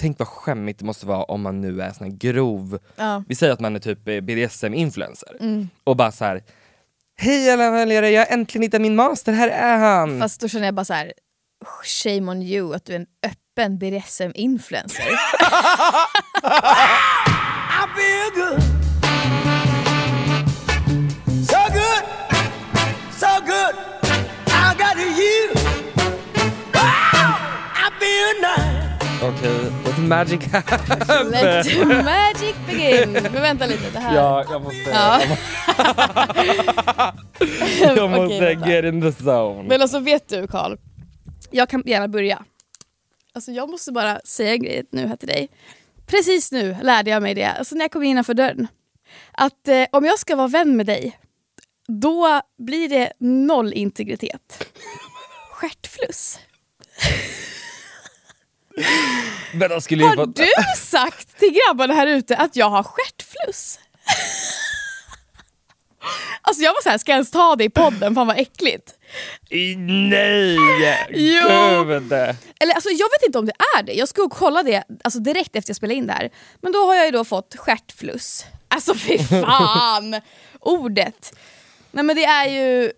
Tänk vad skämmigt det måste vara om man nu är sån här grov, Ja. vi säger att man är typ BDSM-influencer Mm. och bara så här. Hej alla väljare, jag har äntligen hittat min master, här är han! Fast då känner jag bara så här. shame on you att du är en öppen BDSM-influencer. Okej, let the magic happen! Let the magic begin. Men vänta lite, det här... Ja, jag måste, Ja. jag måste vänta. get in the zone. Men alltså vet du Karl, jag kan gärna börja. Alltså jag måste bara säga en grej nu här till dig. Precis nu lärde jag mig det, alltså när jag kom innanför dörren. Att eh, om jag ska vara vän med dig, då blir det noll integritet. Stjärtfluss. Men då skulle Har få- du sagt till grabbarna här ute att jag har stjärtfluss? Alltså jag var såhär, ska jag ens ta det i podden? Fan vad äckligt. Nej! Jo. Gud! Eller alltså jag vet inte om det är det, jag ska kolla det alltså, direkt efter jag spelade in det här. Men då har jag ju då fått stjärtfluss. Alltså fy fan! Ordet. Nej men det är ju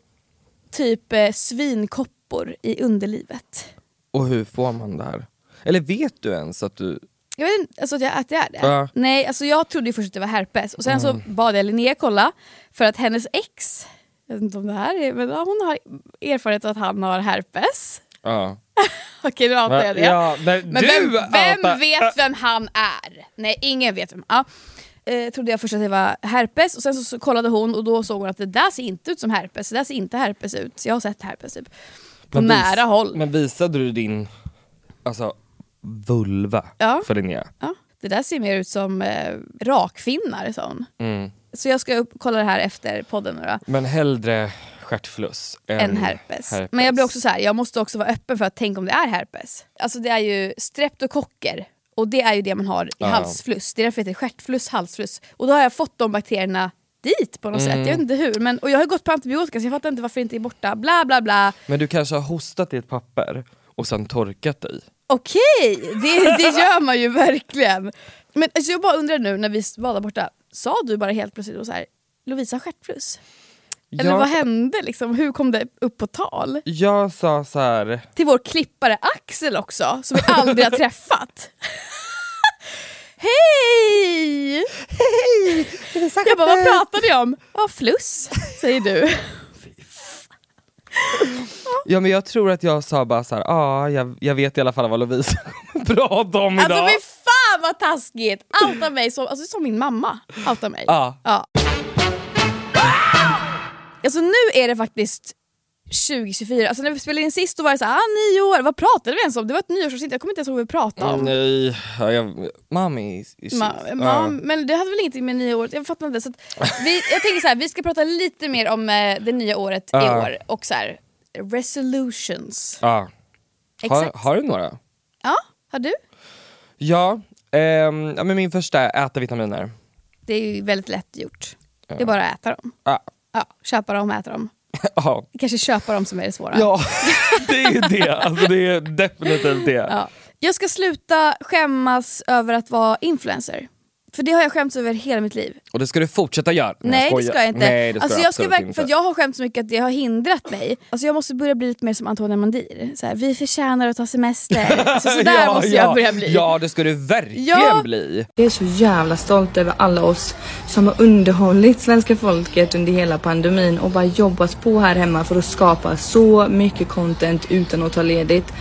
typ eh, svinkoppor i underlivet. Och hur får man det här? Eller vet du ens att du... Jag vet inte alltså, att, jag, att det är det. Ja. Nej, alltså jag trodde ju först att det var herpes och sen så bad jag Linnea kolla för att hennes ex, jag vet inte om det här är, men hon har erfarenhet att han har herpes. Ja. Okej, nu outar jag det. Ja, när Men vem, vem vet vem han är? Nej, ingen vet vem. Ja. Eh, trodde jag först att det var herpes och sen så, så kollade hon och då såg hon att det där ser inte ut som herpes, det där ser inte herpes ut. Så jag har sett herpes typ. På Men nära håll. Men visade du din alltså, vulva Ja. för Linnea? Ja, det där ser mer ut som eh, rakfinnar hon. Mm. Så jag ska upp, kolla det här efter podden nu då. Men hellre stjärtfluss än En herpes. Men jag blir också så här, jag måste också vara öppen för att tänka om det är herpes. Alltså det är ju streptokocker och det är ju det man har i Ja. halsfluss. Det är därför det heter stjärtfluss, halsfluss. Och då har jag fått de bakterierna dit på något sätt. Jag vet inte hur. Men, och jag har gått på antibiotika så jag fattar inte varför det inte är borta. Bla bla bla. Men du kanske har hostat i ett papper och sen torkat dig? Okej, det, det gör man ju verkligen. Men alltså, jag bara undrar nu när vi var där borta, sa du bara helt plötsligt då så här, Lovisa stjärtfluss? Eller Jag- vad hände liksom? Hur kom det upp på tal? Jag sa så här. Till vår klippare Axel också, som vi aldrig har träffat. Hej! Hej! Jag bara, vad pratar ni om? Ja, fluss, säger du. Ja men jag tror att jag sa bara så här, ah, jag, jag vet i alla fall vad Lovisa kommer prata om idag. Alltså fy fan vad taskigt! Outa mig som, alltså, som min mamma outar mig. Ja. Ja. Alltså nu är det faktiskt 2024, alltså när vi spelade in sist då var det så här, ah, nio år, vad pratade vi ens om? Det var ett nyårsavsnitt, jag kommer inte ens ihåg vad vi pratade om. Nej, ja, jag, mommy is, Ma, ja. ma, men det hade väl ingenting med nya året, jag fattar inte. Så vi, jag tänker så här, vi ska prata lite mer om eh, det nya året i Ja. år och så här, resolutions. Ja. Har, har du några? Ja, har du? Ja, ja men min första är äta vitaminer. Det är ju väldigt lätt gjort. Det är bara att äta dem. Ja. Ja, köpa dem äta dem. Ja. Kanske köpa dem som är det svåra. ja, det är ju det. Alltså det är definitivt det. Ja. Jag ska sluta skämmas över att vara influencer. För det har jag skämts över hela mitt liv. Och det ska du fortsätta göra. Nej, det skojar. ska jag inte. Nej, det ska alltså, jag ska verkligen, inte. för jag har skämt så mycket att det har hindrat mig. Alltså, jag måste börja bli lite mer som Antonia Mandir. Så här, vi förtjänar att ta semester. Alltså, så där ja, måste ja. jag börja bli. Ja, det ska du verkligen Ja. bli. Jag är så jävla stolt över alla oss som har underhållit svenska folket under hela pandemin och bara jobbat på här hemma för att skapa så mycket content utan att ta ledigt.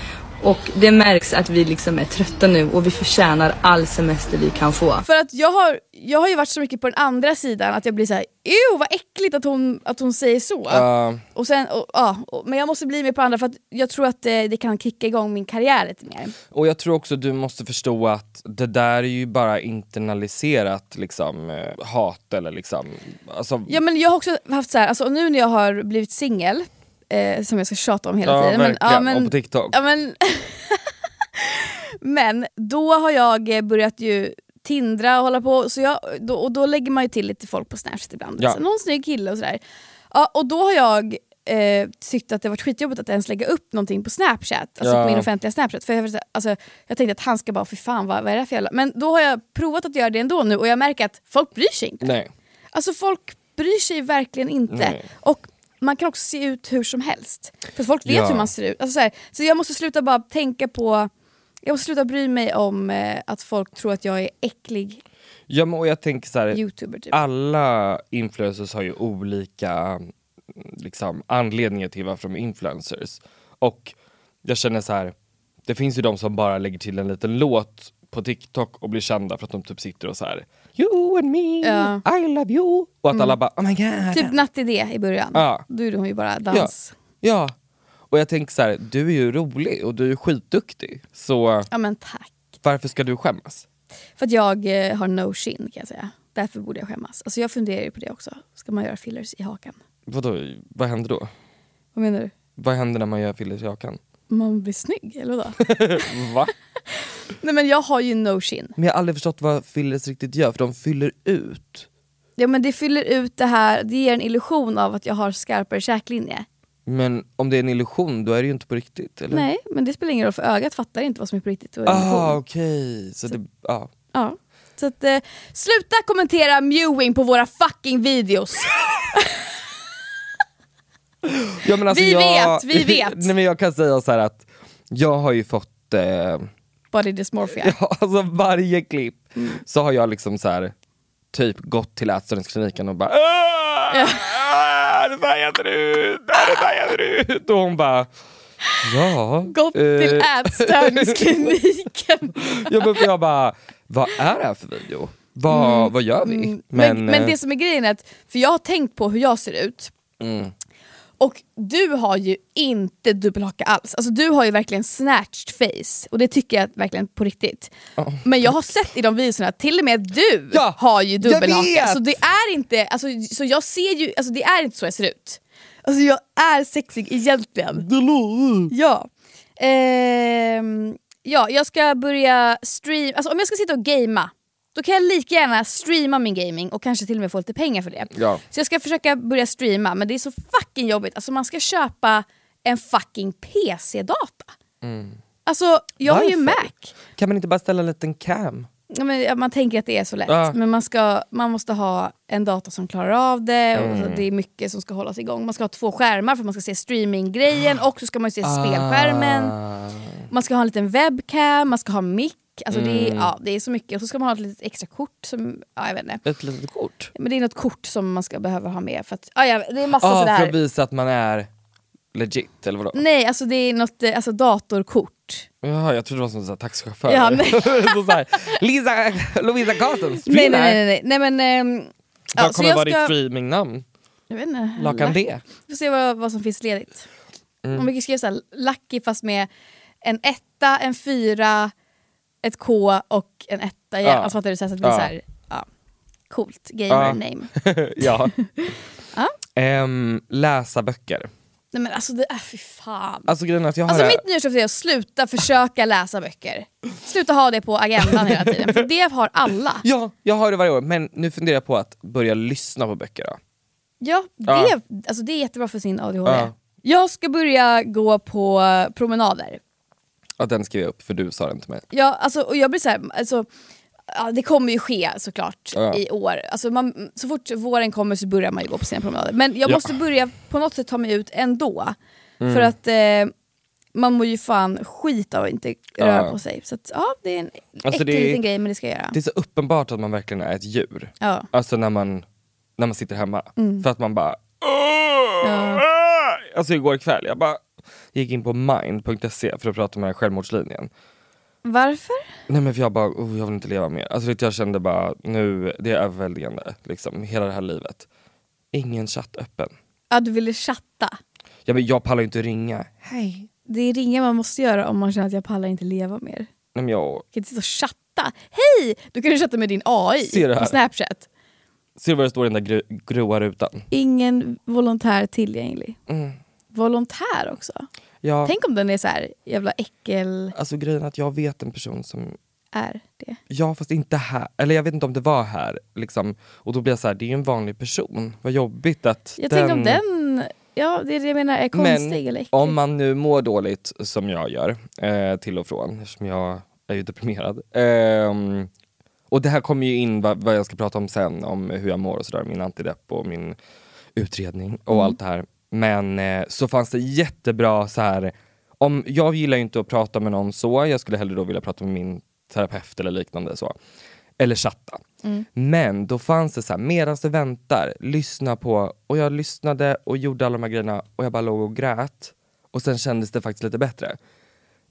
Och det märks att vi liksom är trötta nu och vi förtjänar all semester vi kan få. För att jag har, jag har ju varit så mycket på den andra sidan att jag blir så här, ew vad äckligt att hon, att hon säger så. Ja. Och sen, och, ja, och, men jag måste bli mer på andra för att jag tror att det, det kan kicka igång min karriär lite mer. Och jag tror också du måste förstå att det där är ju bara internaliserat liksom, eh, hat eller liksom... Alltså, Ja men jag har också haft så här, alltså nu när jag har blivit singel, eh, som jag ska tjata om hela ja, tiden. verkligen. Men, ja, men, och på TikTok. ja, men, men då har jag eh, börjat ju tindra och hålla på, så jag, då, och då lägger man ju till lite folk på Snapchat ibland. Ja. Så någon snygg kille och sådär. Ja, och då har jag eh, tyckt att det varit skitjobbigt att ens lägga upp någonting på Snapchat, alltså Ja. på min offentliga Snapchat. För jag, alltså, jag tänkte att han ska bara, fy fan vad, vad är det här för jävla... Men då har jag provat att göra det ändå nu och jag märker att folk bryr sig inte. Nej. Alltså folk bryr sig verkligen inte. Nej. Och man kan också se ut hur som helst. För folk vet Ja. hur man ser ut. Alltså så, här, så jag måste sluta bara tänka på, jag måste sluta bry mig om eh, att folk tror att jag är äcklig Ja, men, och jag tänker så här, youtuber. Typ. alla influencers har ju olika mm, liksom, anledningar till varför de är influencers. Och jag känner så här, det finns ju de som bara lägger till en liten låt på TikTok och blir kända för att de typ sitter och så här You and me, Ja. I love you. Och att alla bara oh my god. Typ Nattidé i början. Ja. Då gjorde hon ju bara dans. Ja. Och jag tänker så här, du är ju rolig och du är skitduktig. Så Ja men tack. varför ska du skämmas? För att jag eh, har no shin kan jag säga. Därför borde jag skämmas. Alltså jag funderar ju på det också. Ska man göra fillers i hakan? Vadå, vad händer då? Vad menar du? Vad händer när man gör fillers i hakan? Man blir snygg, eller vadå? Va? Nej men jag har ju no shin. Men jag har aldrig förstått vad fillers riktigt gör, för de fyller ut. Ja men det fyller ut det här, det ger en illusion av att jag har skarpare käklinje. Men om det är en illusion, då är det ju inte på riktigt, eller? Nej, men det spelar ingen roll för ögat fattar inte vad som är på riktigt och Ah, okej. Så det, ah. Ja. Så att, eh, sluta kommentera mewing på våra fucking videos. ja, men alltså Vi jag, vet, vi vet. Nej, men jag kan säga så att jag har ju fått, eh, Body dysmorphia. ja, alltså varje klipp Mm. så har jag liksom så här typ gått till ätstörningskliniken och bara "Ah, ah, det där jäter ut, det där jäter ut. Och hon bara Ja. Gått till eh, ätstörningskliniken. jag, bara- jag bara, vad är det här för video? Vad, vad gör vi? Mm. Men, men, eh, det som är grejen är att, för jag har tänkt på hur jag ser ut. mm. Och du har ju inte dubbelhaka alls. Alltså du har ju verkligen snatched face. Och det tycker jag verkligen på riktigt. Men jag har sett i de videorna, till och med du Ja, har ju dubbelhaka. Så det är inte, alltså, så jag ser ju, alltså det är inte så jag ser ut. Alltså jag är sexig egentligen. Ja. Ehm, ja, jag ska börja streama, alltså om jag ska sitta och gamea då kan jag lika gärna streama min gaming och kanske till och med få lite pengar för det. Ja. Så jag ska försöka börja streama men det är så fucking jobbigt, alltså man ska köpa en fucking PC-data. Alltså jag har ju Mm. Varför? Mac. Kan man inte bara ställa en liten cam? Men, man tänker att det är så lätt, Ja. men man, ska, man måste ha en dator som klarar av det, och Mm. det är mycket som ska hållas igång. Man ska ha två skärmar för man ska se streaminggrejen och så ska man se spelskärmen. Ah. Man ska ha en liten webcam, man ska ha mick, alltså det, Mm. är, ja, det är så mycket. Och så ska man ha ett litet extra kort som, ja jag vet inte. Ett litet kort? Men det är något kort som man ska behöva ha med för att, ja, ja, det är massa Ah, sådär. för att visa att man är legit, eller vadå? Nej, alltså det är något eh, alltså, datorkort. Jaha, jag trodde det var som en sån här taxichaufför. Ja, nej. så så här, Lisa, Lovisa Karlsson, Nej, streamar! nej, nej, nej, nej men... ehm, ja, Vad så kommer jag vara ditt ska- streamingnamn? Jag vet inte. Lakan D? Vi får se vad, vad som finns ledigt. Mm. Om vi kan skriva såhär, Lucky fast med en etta, en fyra, ett K och en etta igen. Ja. Alltså fattar du? Så så att det blir Ja. såhär, ja. Coolt gamer Ja. name. ja. Ehm, läsa böcker. Nej men alltså det är fy fan. Alltså grejen att jag har Alltså det- mitt nyårslöfte är att sluta försöka läsa böcker. Sluta ha det på agendan hela tiden, för det har alla. Ja, jag har det varje år, men nu funderar jag på att börja lyssna på böcker. Då. Ja, det, Ja. Alltså, det är jättebra för sin ADHD. Ja. Jag ska börja gå på promenader. Ja, den skrev jag upp för du sa den till mig. Ja, alltså, och jag blir så här, alltså, ja, det kommer ju ske såklart Ja. i år. Alltså, man, så fort våren kommer så börjar man ju gå på sina promenader. Men jag Ja. måste börja på något sätt ta mig ut ändå. Mm. För att eh, man mår ju fan skit av att inte röra Ja. på sig. Så att, ja, det är en Alltså, äcklig liten grej men det ska jag göra. Det är så uppenbart att man verkligen är ett djur. Ja. Alltså när man, när man sitter hemma. Mm. För att man bara... Alltså igår kväll, jag bara gick in på mind.se för att prata med självmordslinjen. Varför? Nej men för jag bara, oh, jag vill inte leva mer. Alltså du, jag kände bara, nu, det är överväldigande. Liksom, hela det här livet. Ingen chatt öppen. Ja, du ville chatta. Ja, men jag pallar ju inte ringa. Hej. Det är ringa man måste göra om man känner att jag pallar inte leva mer. Nej, men jag Jag kan inte sitta och chatta. Hej! Du kan ju chatta med din AI på Snapchat. ser vad det står i den där gru, gråa rutan. Ingen volontär tillgänglig. Mm. Volontär också. Ja, Tänk om den är så här jävla äckel alltså grejen är att jag vet en person som är det. Ja fast inte här, eller jag vet inte om det var här. Liksom. Och då blir jag så här, det är en vanlig person. Vad jobbigt att Jag tänker om den, ja det är det jag menar, är konstig Men eller äcklig. om man nu mår dåligt som jag gör, eh, till och från, eftersom jag är ju deprimerad. Ehm, och det här kommer ju in vad, vad jag ska prata om sen, om hur jag mår och sådär, min antidepp och min utredning och Mm. allt det här. Men eh, så fanns det jättebra så här om, jag gillar ju inte att prata med någon så, jag skulle hellre då vilja prata med min terapeut eller liknande så. Eller chatta. Mm. Men då fanns det så här, medan du väntar, lyssna på, och jag lyssnade och gjorde alla de här grejerna och jag bara låg och grät. Och sen kändes det faktiskt lite bättre.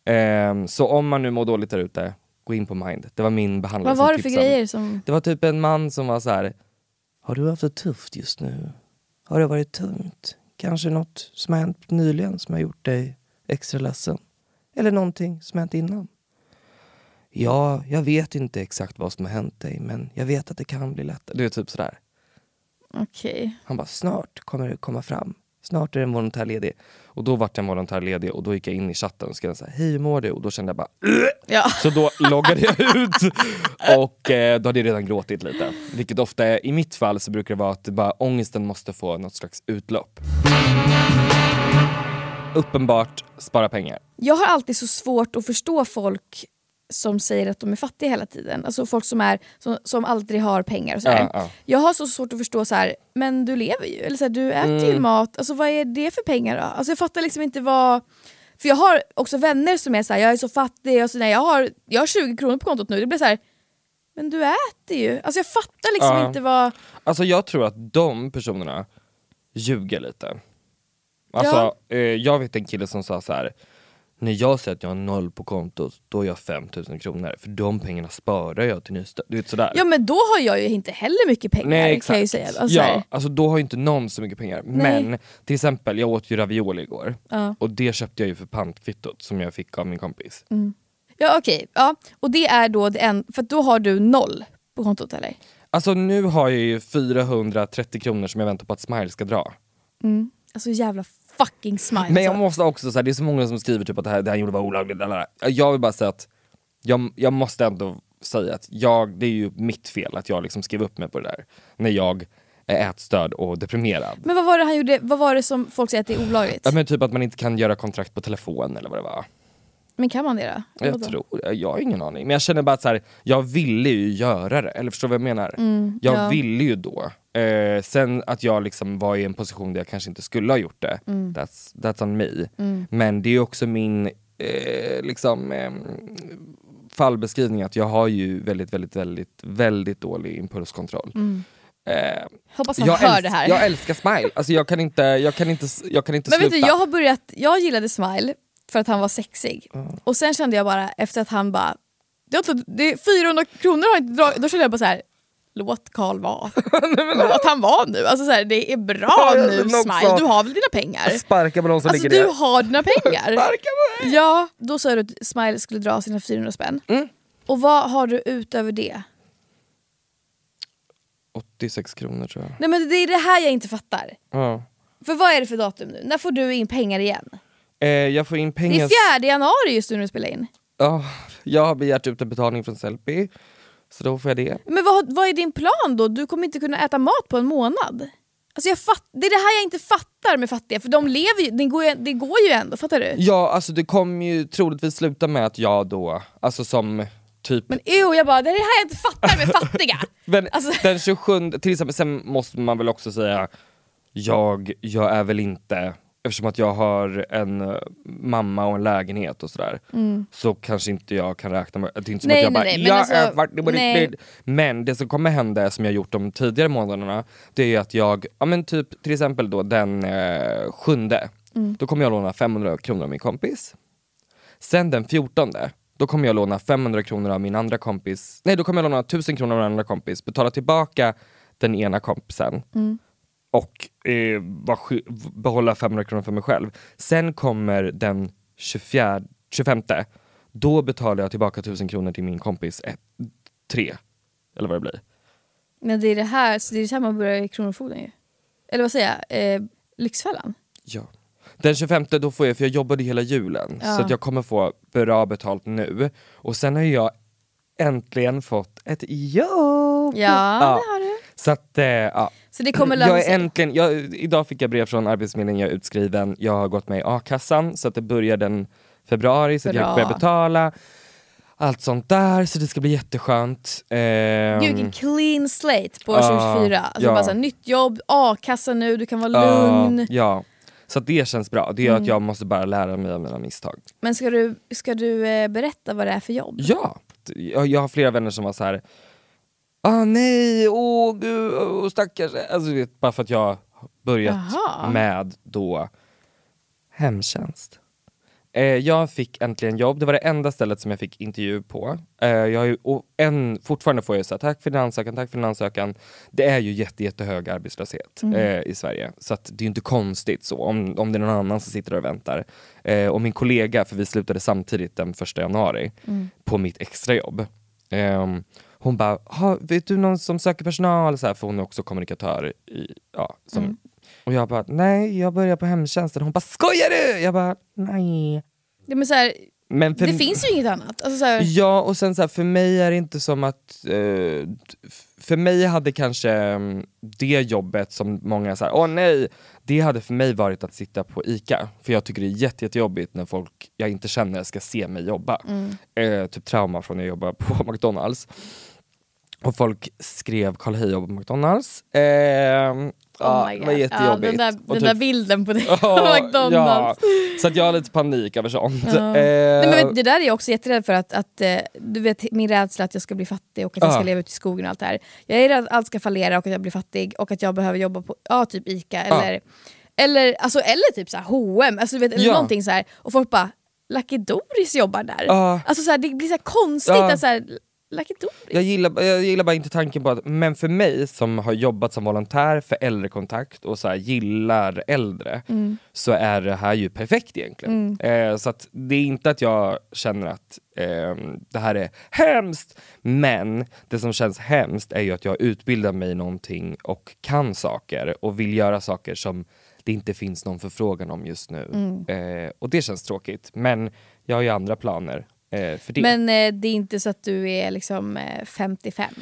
Ehm, så om man nu mår dåligt där ute, gå in på Mind. Det var min behandlare Vad var det för tipsade. grejer som... Det var typ en man som var så här. Har du haft det tufft just nu? Har det varit tungt? Kanske något som har hänt nyligen som har gjort dig extra ledsen? Eller någonting som har hänt innan? Ja, jag vet inte exakt vad som har hänt dig men jag vet att det kan bli lättare. Du är typ sådär. Okej. Han bara, snart kommer det komma fram. Snart är en volontär ledig. Och då vart en volontär ledig och då gick jag in i chatten och skrev så här, hej hur mår du? Och då kände jag bara, Ja. så då loggade jag ut och eh, då hade jag redan gråtit lite. Vilket ofta är, i mitt fall så brukar det vara att bara, ångesten måste få något slags utlopp. Uppenbart spara pengar. Jag har alltid så svårt att förstå folk som säger att de är fattiga hela tiden. Alltså folk som, är, som, som aldrig har pengar och sådär. Ja, ja. Jag har så svårt att förstå så här, men du lever ju, eller så här, du äter Mm. ju mat, alltså vad är det för pengar då? Alltså jag fattar liksom inte vad... För jag har också vänner som är så här, jag är så fattig och så nej, jag, har, jag har 20 kronor på kontot nu, det blir så här, men du äter ju. Alltså jag fattar liksom Ja. inte vad... Alltså jag tror att de personerna ljuger lite. Alltså, eh, jag vet en kille som sa så här. När jag säger att jag har noll på kontot, då är jag 5000 kronor. För de pengarna sparar jag till nystöd. Du vet sådär. Ja men då har jag ju inte heller mycket pengar Nej kan exakt. jag ju säga. Alltså, ja, alltså då har ju inte någon så mycket pengar. Nej. Men till exempel, jag åt ju ravioli igår. Ja. Och det köpte jag ju för pantkvittot som jag fick av min kompis. ja okej, ja. och det är då det en, för då har du noll på kontot eller? Alltså nu har jag ju 430 kronor som jag väntar på att Smile ska dra. Alltså jävla fucking smile. Men jag alltså. måste också säga, det är så många som skriver typ att det här det han gjorde var olagligt. Jag vill bara säga att jag, jag måste ändå säga att jag, det är ju mitt fel att jag liksom skrev upp mig på det där. När jag är ätstörd och deprimerad. Men vad var det han gjorde, vad var det som folk säger att det är olagligt? Ja, men typ att man inte kan göra kontrakt på telefon eller vad det var. Men kan man det då? Jag tror jag har ingen aning. Men jag känner bara att så här, jag ville ju göra det, eller förstår du vad jag menar? jag Mm, ja. ville ju då. Eh, sen att jag liksom var i en position där jag kanske inte skulle ha gjort det, Mm. that's, that's on me. Men det är också min eh, liksom, eh, fallbeskrivning att jag har ju väldigt, väldigt, väldigt, väldigt dålig impulskontroll. Eh, Hoppas han jag, hör det här. jag älskar Smile, alltså jag kan inte, jag kan inte, jag kan inte Men vet sluta. du, jag har börjat, jag gillade Smile för att han var sexig. Och sen kände jag bara efter att han bara, det är, inte- det är 400 kronor har inte dragit, då kände jag bara så här. Låt Karl vara. Låt han vara nu. Alltså så här, det är bra Ja, nu Smile, du har väl dina pengar? Sparka på någon som Alltså ligger du ner. har dina pengar. Sparka på mig! Ja, då sa du att Smile skulle dra sina 400 spänn. Mm. Och vad har du utöver det? 86 kronor tror jag. Nej men det är det här jag inte fattar. Ja. För vad är det för datum nu? När får du in pengar igen? Eh, jag får in Det pengar... är fjärde januari just nu när du spelar in. Ja, jag har begärt ut en betalning från Sellpy, så då får jag det. Men vad, vad är din plan då? Du kommer inte kunna äta mat på en månad. Alltså jag fatt, det är det här jag inte fattar med fattiga, för de lever ju, det, går ju, det går ju ändå, fattar du? Ja, alltså det kommer ju troligtvis sluta med att jag då, alltså som typ Men ew, jag bara, det är det här jag inte fattar med fattiga. Men Alltså- den 27, till exempel, sen måste man väl också säga, jag, jag är väl inte, eftersom att jag har en eh, mamma och en lägenhet och sådär, så kanske inte jag kan räkna med, det är inte som Mm. Nej, att jag nej, bara, nej, men jag alltså, är vart- vart- nej. Men det som kommer hända, som jag gjort de tidigare månaderna, det är att jag, ja men typ till exempel då den eh, sjunde, Mm. då kommer jag låna 500 kronor av min kompis. Sen den 14, då kommer jag låna 500 kronor av min andra kompis, nej då kommer jag låna 1000 kronor av min andra kompis, betala tillbaka den ena kompisen och eh, var, behålla 500 kronor för mig själv. Sen kommer den 24, 25, då betalar jag tillbaka 1000 kronor till min kompis, ett, tre, eller vad det blir. Men det är det här, så det är så här man börjar i Kronofogden ju. Eller vad säger jag? Eh, Lyxfällan? Ja. Den 25 då får jag, för jag jobbade hela julen, Ja. så att jag kommer få bra betalt nu. Och sen har jag äntligen fått ett jobb! Ja, det du. Så att, eh, ja. Så det kommer jag är sig. äntligen, jag, idag fick jag brev från Arbetsförmedlingen, jag är utskriven, jag har gått med i a-kassan så att det börjar den februari så Bra. jag börjar betala. Allt sånt där, så det ska bli jätteskönt. Ehm, Gud vilken clean slate på Ja, 2024. Alltså ja. bara så här, nytt jobb, a-kassa nu, du kan vara ja, lugn. Ja, så det känns bra. Det gör Mm. att jag måste bara lära mig av mina misstag. Men ska du, ska du eh, berätta vad det är för jobb? Ja, jag, jag har flera vänner som var så här. Ah nej, åh gud, åh, stackars. Alltså, vet, bara för att jag börjat Jaha. med då hemtjänst. Eh, jag fick äntligen jobb, det var det enda stället som jag fick intervju på. Eh, jag har ju, en, fortfarande får jag säga tack för din ansökan, tack för din ansökan. Det är ju jätte, jättehög arbetslöshet eh, i Sverige, så att det är ju inte konstigt så om, om det är någon annan som sitter och väntar. Eh, och min kollega, för vi slutade samtidigt den första januari på mitt extrajobb. Hon bara, "Ha, vet du någon som söker personal? Så här, för hon är också kommunikatör. I, ja, som, Och jag bara, nej jag börjar på hemtjänsten. Hon bara, skojar du? Jag bara, nej. Ja, men så här, Men för, det finns ju inget annat. Alltså, så här, Ja, och sen så här, för mig är det inte som att... Eh, för mig hade kanske mm, det jobbet som många säger, åh nej, det hade för mig varit att sitta på ICA. För jag tycker det är jätte, jättejobbigt när folk jag inte känner ska se mig jobba. Eh, typ trauma från när jag jobbade på McDonalds. Och folk skrev Karl Hej jobbar på McDonalds. Eh, ja, oh my det var jättejobbigt. Ja, den där, den typ- där bilden på dig på Ja, McDonalds. Ja, så att jag har lite panik över sånt. Ja. Eh, Nej, men det där är jag också jätterädd för, att, att eh, du vet min rädsla att jag ska bli fattig och att jag ska Ja. leva ute i skogen och allt det här. Jag är rädd att allt ska fallera och att jag blir fattig och att jag behöver jobba på ja, typ ICA eller, eller, alltså, eller typ så här H&M alltså, du vet, eller Ja. någonting så här. och folk bara Lucky Doris jobbar där. Ja. Alltså, så här, det blir så konstigt Ja. att så här, Lucky Doris. Jag gillar, jag gillar bara inte tanken på att, men för mig som har jobbat som volontär för äldrekontakt och så här, gillar äldre, så är det här ju perfekt egentligen. Eh, så att det är inte att jag känner att eh, det här är hemskt, men det som känns hemskt är ju att jag utbildar mig i någonting och kan saker och vill göra saker som det inte finns någon förfrågan om just nu. Eh, och det känns tråkigt, men jag har ju andra planer eh, för det. Men eh, det är inte så att du är liksom eh, 55.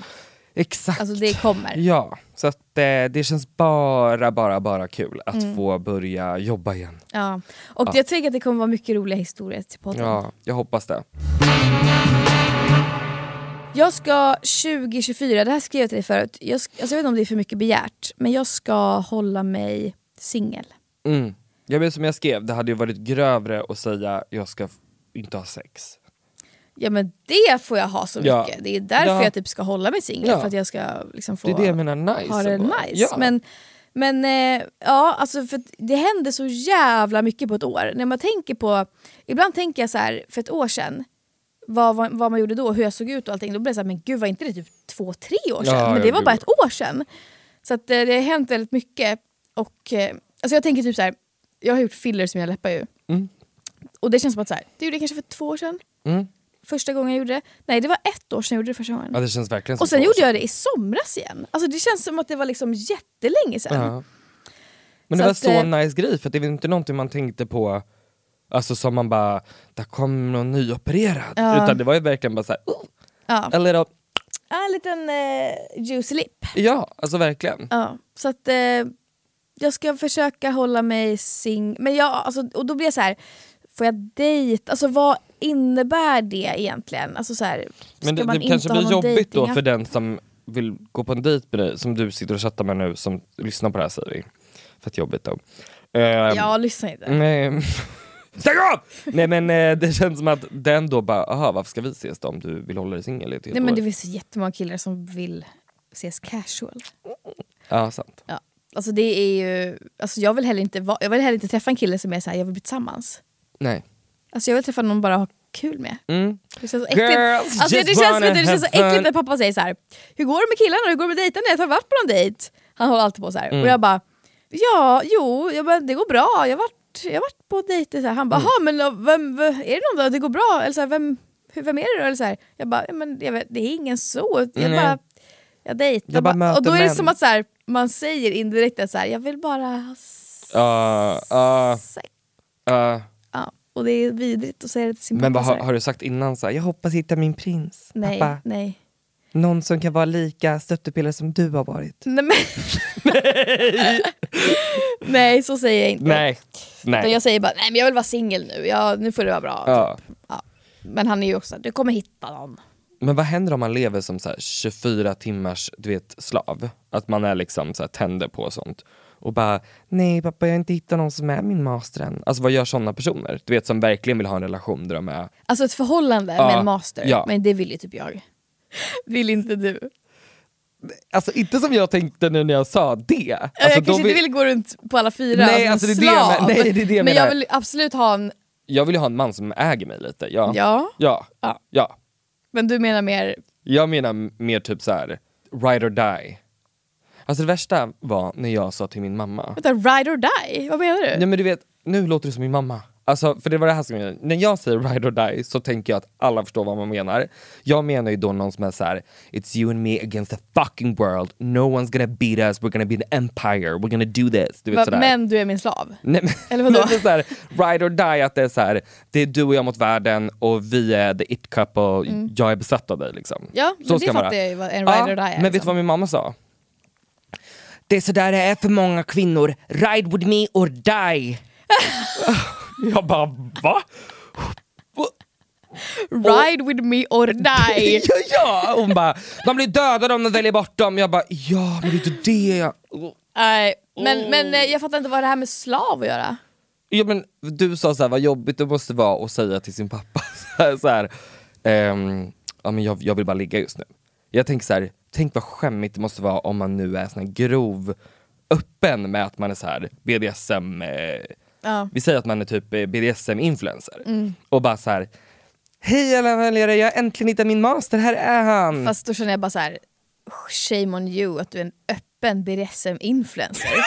Exakt. Alltså det kommer. Ja, så att eh, det känns bara, bara, bara kul att få börja jobba igen. Ja. Och jag tänker att det kommer vara mycket roliga historier till podden. Ja, jag hoppas det. Jag ska 2024, det här skrev jag till dig förut, jag, alltså jag vet inte om det är för mycket begärt, men jag ska hålla mig singel. Mm. Jag vet som jag skrev, det hade ju varit grövre att säga jag ska inte ha sex. Ja men det får jag ha så Ja. mycket, det är därför Ja. jag typ ska hålla mig singel, Ja. för att jag ska liksom få Det det nice. ha det bara. nice. Ja. Men, men eh, ja, alltså för det händer så jävla mycket på ett år. När man tänker på, ibland tänker jag så här, för ett år sedan, vad, vad, vad man gjorde då, hur jag såg ut och allting, då blev det så här, men gud var inte det typ två, tre år sedan? Ja, men ja, det var bara ett år sedan. Så att, eh, det har hänt väldigt mycket. Och, eh, alltså jag tänker typ så här, jag har gjort fillers i mina läppar ju. Mm. Och det känns som att så här, det gjorde jag kanske för två år sedan. Mm. Första gången jag gjorde det. Nej det var ett år sedan jag gjorde det första gången. Ja, det känns verkligen Och sen gjorde jag det i somras igen. Alltså det känns som att det var liksom jättelänge sedan. Ja. Men det Så var att, så eh, nice grej för det var inte någonting man tänkte på Alltså som man bara, där kom någon nyopererad. Ja. Utan det var ju verkligen bara såhär, oh, Ja. little, Ja, en liten eh, juicy lip. ja alltså verkligen. Ja, så att eh, jag ska försöka hålla mig sing... Men jag, alltså, och då blir jag så här. får jag dejta? Alltså vad innebär det egentligen? Alltså så här, Men det, det kanske blir jobbigt då för den som vill gå på en dejt med dig, som du sitter och chattar med nu, som lyssnar på det här säger vi. Fett jobbigt då. Ehm, Ja, lyssna inte. Nej. Stäng av! Nej men eh, det känns som att den då bara, aha varför ska vi ses då om du vill hålla dig singel i ett helt Nej, men år? det finns jättemånga killar som vill ses casual. Ja sant. Ja. Alltså det är ju, alltså jag vill heller inte, va- jag vill heller inte träffa en kille som är så här, jag vill bli tillsammans. Nej. Alltså jag vill träffa någon bara ha kul med. Mm. Det känns så äckligt. Girls Alltså, det känns, det känns så äckligt när pappa säger så här. Hur går det med killarna? Hur går det med dejtandet? Har du varit på någon dejt? Han håller alltid på så här. Mm. Och jag bara, ja, jo, jag bara, det går bra. Jag har varit, jag har varit på dejter. Så här. Han bara, Mm. men vem, vem, är det någon då? Det går bra? Eller så här, vem, hur- vem är det då? Eller så här. Jag bara, men jag vet, det är ingen så. Jag Nej. bara, jag dejtar Jag bara bara. Och då är det män. som att så här, man säger indirekt att så jag vill bara ha Ja, ja, sex. ja. Och det är vidrigt att säga det till sin Men pappa. så har, har du sagt innan så här, jag hoppas hitta min prins, Nej, pappa? nej. Någon som kan vara lika stöttepelare som du har varit? Nej, men... nej så säger jag inte. Nej. Utan Nej. jag säger bara, nej men jag vill vara singel nu, ja, nu får det vara bra. Ja. Typ. Ja. Men han är ju också, du kommer hitta någon. Men vad händer om man lever som så här 24 timmars du vet, slav? Att man är liksom så här, tänder på sånt. Och bara, nej pappa jag har inte hittat någon som är min master än. Alltså vad gör sådana personer? Du vet som verkligen vill ha en relation där de är... Alltså ett förhållande Ja, med en master, ja. men det vill ju typ jag. Vill inte du? Alltså inte som jag tänkte nu när jag sa det. Alltså, jag kanske inte vill gå runt på alla fyra Nej, alltså, det är det jag nej, det är det jag men menar. jag vill absolut ha en, Jag vill ju ha en man som äger mig lite. Ja. ja, Ja. Ja. ja. men du menar mer, Jag menar mer typ så här, ride or die. Alltså det värsta var när jag sa till min mamma, vänta, ride or die? Vad menar du? Nej men du vet, nu låter det som min mamma. Alltså, för det var det här som jag, när jag säger ride or die så tänker jag att alla förstår vad man menar. Jag menar ju då någon som är såhär, it's you and me against the fucking world, no one's gonna beat us, we're gonna be an empire, we're gonna do this. Du vet Va, sådär. men du är min slav? Nej, men, Eller vadå? men det är så här, ride or die, att det är så här, det är du och jag mot världen och vi är the it couple, jag är besatt av dig liksom. Mm. Ja, men så det ska vara. fattar jag ju vad en ride or die är. Men vet du liksom. vad min mamma sa? Det är sådär det är för många kvinnor, ride with me or die. jag bara va? Ride with me or die! ja, ja! Hon bara, de blir dödade om de väljer bort dem. Jag bara, ja men det är inte det jag... Nej, men, men eh, jag fattar inte vad det här med slav att göra. Ja, men du sa så här, vad jobbigt det måste vara att säga till sin pappa så här, så här ehm, ja, men jag, jag vill bara ligga just nu. Jag tänker så här, tänk vad skämmigt det måste vara om man nu är sån här grov, öppen med att man är så här BDSM, eh, Ja. vi säger att man är typ eh, BDSM-influencer. Och bara så här, hej alla väljare, jag har äntligen hittat min master, här är han! Fast då känner jag bara så här. shame on you att du är en öppen BDSM-influencer.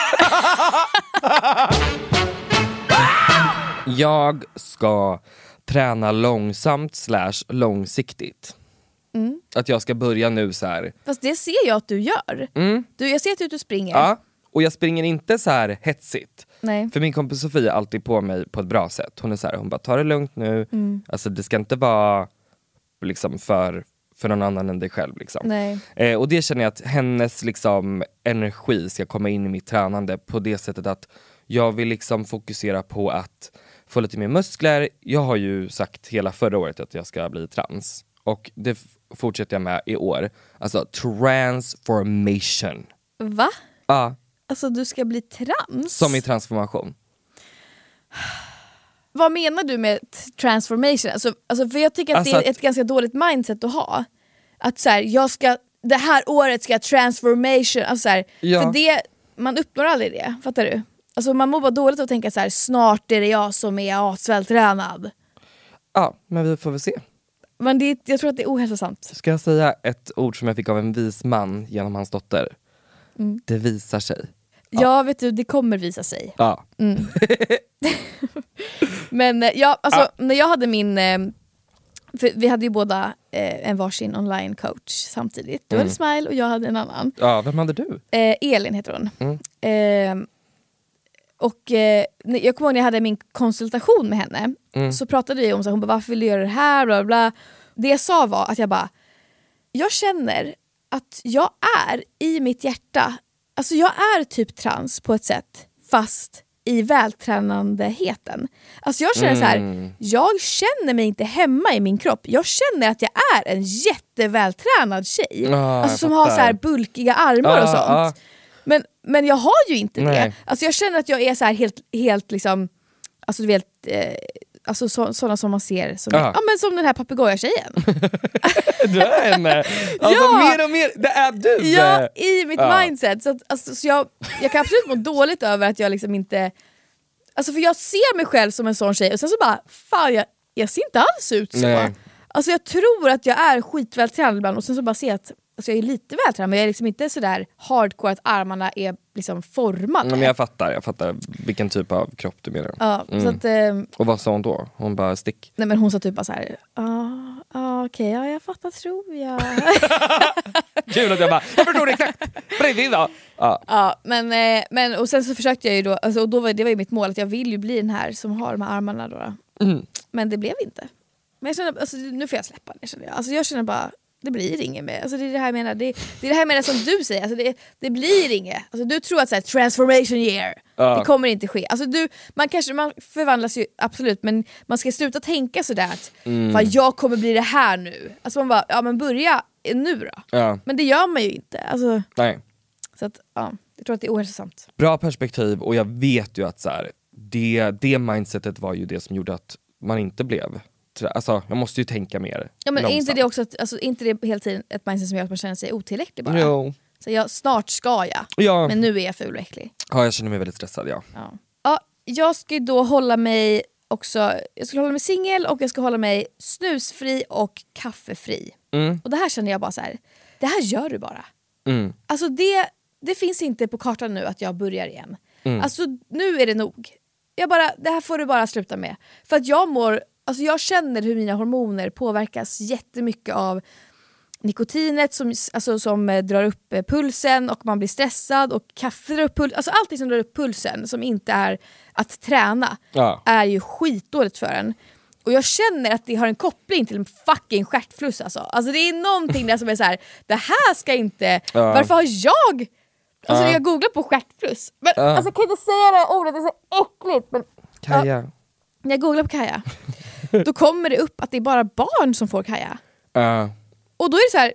Jag ska träna långsamt slash långsiktigt. Mm. Att jag ska börja nu så här. Fast det ser jag att du gör. Du, jag ser att du springer. Mm. Ja, och jag springer inte så här hetsigt. Nej. För min kompis Sofia är alltid på mig på ett bra sätt. Hon är så här, hon bara ta det lugnt nu. Mm. Alltså det ska inte vara liksom för, för någon annan än dig själv. Liksom. Nej. Eh, och det känner jag att hennes liksom, energi ska komma in i mitt tränande på det sättet att jag vill liksom fokusera på att få lite mer muskler. Jag har ju sagt hela förra året att jag ska bli trans. Och det fortsätter jag med i år. Alltså transformation. Va? Ja, Alltså du ska bli trans? som i transformation. Vad menar du med transformation? Alltså, alltså, för jag tycker att Alltså det är att- ett ganska dåligt mindset att ha. Att så här, jag ska, det här året ska jag transformation, alltså, så här, Ja. för det, man uppnår aldrig det, fattar du? Alltså, man mår bara dåligt att tänka så här, snart är det jag som är asvältränad. Ja, men vi får väl se. Men det, jag tror att det är ohälsosamt. Ska jag säga ett ord som jag fick av en vis man genom hans dotter? Mm. Det visar sig. Ja vet du, det kommer visa sig. Ja. Men eh, ja, alltså, Ah. när jag hade min, eh, vi hade ju båda eh, en varsin online coach samtidigt. Du Mm. hade Smile och jag hade en annan. ja, vem hade du? Eh, Elin heter hon. Mm. Eh, och eh, jag kommer ihåg när jag hade min konsultation med henne, Mm. så pratade vi om så hon bara, varför vill du göra det här? Bla, bla. Det jag sa var att jag bara, jag känner att jag är i mitt hjärta, alltså jag är typ trans på ett sätt, fast i vältränandeheten. Alltså jag känner så här, jag känner mig inte hemma i min kropp, jag känner att jag är en jättevältränad tjej. Ah, alltså som har så bulkiga armar och Ah, sånt. ah. Men, men jag har ju inte det. Nej. Alltså jag känner att jag är så här helt, helt liksom, alltså du vet, eh, alltså så, sådana som man ser som, Ja. ja, men som den här papegoja-tjejen. Du är henne! Alltså Ja! mer och mer, det är du! ja, i mitt Ja. mindset. Så, att, alltså, så jag, jag kan absolut må dåligt över att jag liksom inte... Alltså för jag ser mig själv som en sån tjej och sen så bara, fan jag, jag ser inte alls ut så. Nej. Alltså jag tror att jag är skitvältränad ibland och sen så bara ser jag att alltså jag är lite vältränad men jag är liksom inte sådär hardcore att armarna är liksom formade. Men jag fattar, jag fattar vilken typ av kropp du menar. Ja, så att, eh, Och vad sa hon då? Hon bara stick. nej men hon sa typ bara såhär, ja ah, okej ja, jag fattar tror jag. Kul att jag bara, jag förstår exakt! Precis då! Ja. ja, men, eh, men, och sen så försökte jag ju då, alltså, och då var, det var ju mitt mål att jag vill ju bli den här som har de här armarna då. då. Mm. Men det blev inte. Men jag känner, alltså, nu får jag släppa det känner jag. Alltså, jag känner bara, det blir inget med. Alltså, det är det här jag menar, det, det är det här menar som du säger, alltså, det, det blir inget. Alltså, du tror att så här, transformation year, Ja. det kommer inte ske. Alltså, du, man, kanske, man förvandlas ju absolut men man ska sluta tänka sådär att Mm. "Fan, jag kommer bli det här nu. Alltså man bara, ja men börja nu då. ja, Men det gör man ju inte. Alltså, nej. så att, ja, jag tror att det är ohälsosamt. Bra perspektiv och jag vet ju att så här, det, det mindsetet var ju det som gjorde att man inte blev trä- Alltså jag måste ju tänka mer Ja, men är inte det också att, alltså, inte det hela tiden ett mindset som gör att man känner sig otillräcklig bara? Jo. Så jag, snart ska jag, Ja. men nu är jag ful och äcklig. ja, jag känner mig väldigt stressad ja. Ja. Ja, jag ska ju då hålla mig också, jag ska hålla mig singel och jag ska hålla mig snusfri och kaffefri. Mm. Och det här känner jag bara så här. det här gör du bara. Mm. Alltså det, det finns inte på kartan nu att jag börjar igen. Mm. Alltså nu är det nog. Jag bara, det här får du bara sluta med. För att jag mår, alltså jag känner hur mina hormoner påverkas jättemycket av nikotinet som, alltså, som eh, drar upp eh, pulsen och man blir stressad och kaffe drar upp pulsen. Alltså allting som drar upp pulsen som inte är att träna Ja. är ju skitdåligt för en. Och jag känner att det har en koppling till en fucking stjärtfluss alltså. alltså. Det är någonting där som är så här: det här ska inte, Ja. varför har jag... Alltså Ja. jag googlar på stjärtfluss, men Ja. alltså jag kan inte säga det här ordet, det är så äckligt. Men Kaja. jag googlar på Kaja, då kommer det upp att det är bara barn som får Kaja. Ja. Och då är det så här,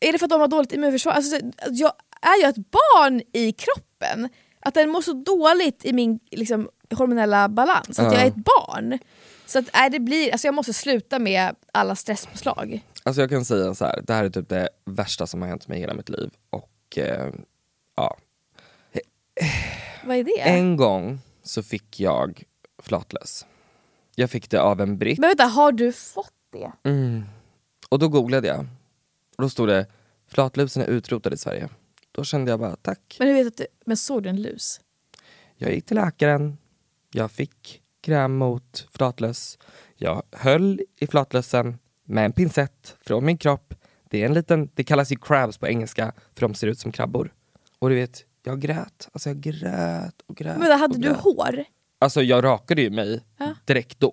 är det för att de har dåligt immunförsvar? Alltså, så- jag är ju ett barn i kroppen, att den mår så dåligt i min liksom, hormonella balans, att Ja. jag är ett barn. Så att, nej, det blir, alltså jag måste sluta med alla stresspåslag. Alltså jag kan säga så här, det här är typ det värsta som har hänt mig i hela mitt liv. Och eh, ja, Vad är det? en gång så fick jag flatlös. Jag fick det av en britt Men vänta, har du fått det? och då googlade jag. Och då stod det flatlusen är utrotad i Sverige. Då kände jag bara tack. Men hur vet du att du, men såg du en lus? Jag gick till läkaren, jag fick kräm mot flatlös. Jag höll i flatlösen med en pincett från min kropp. Det, är en liten, det kallas ju crabs på engelska för de ser ut som krabbor. Och du vet, jag grät. Alltså jag grät och grät. Men hade du grät. hår? Alltså jag rakade ju mig Ja. direkt då.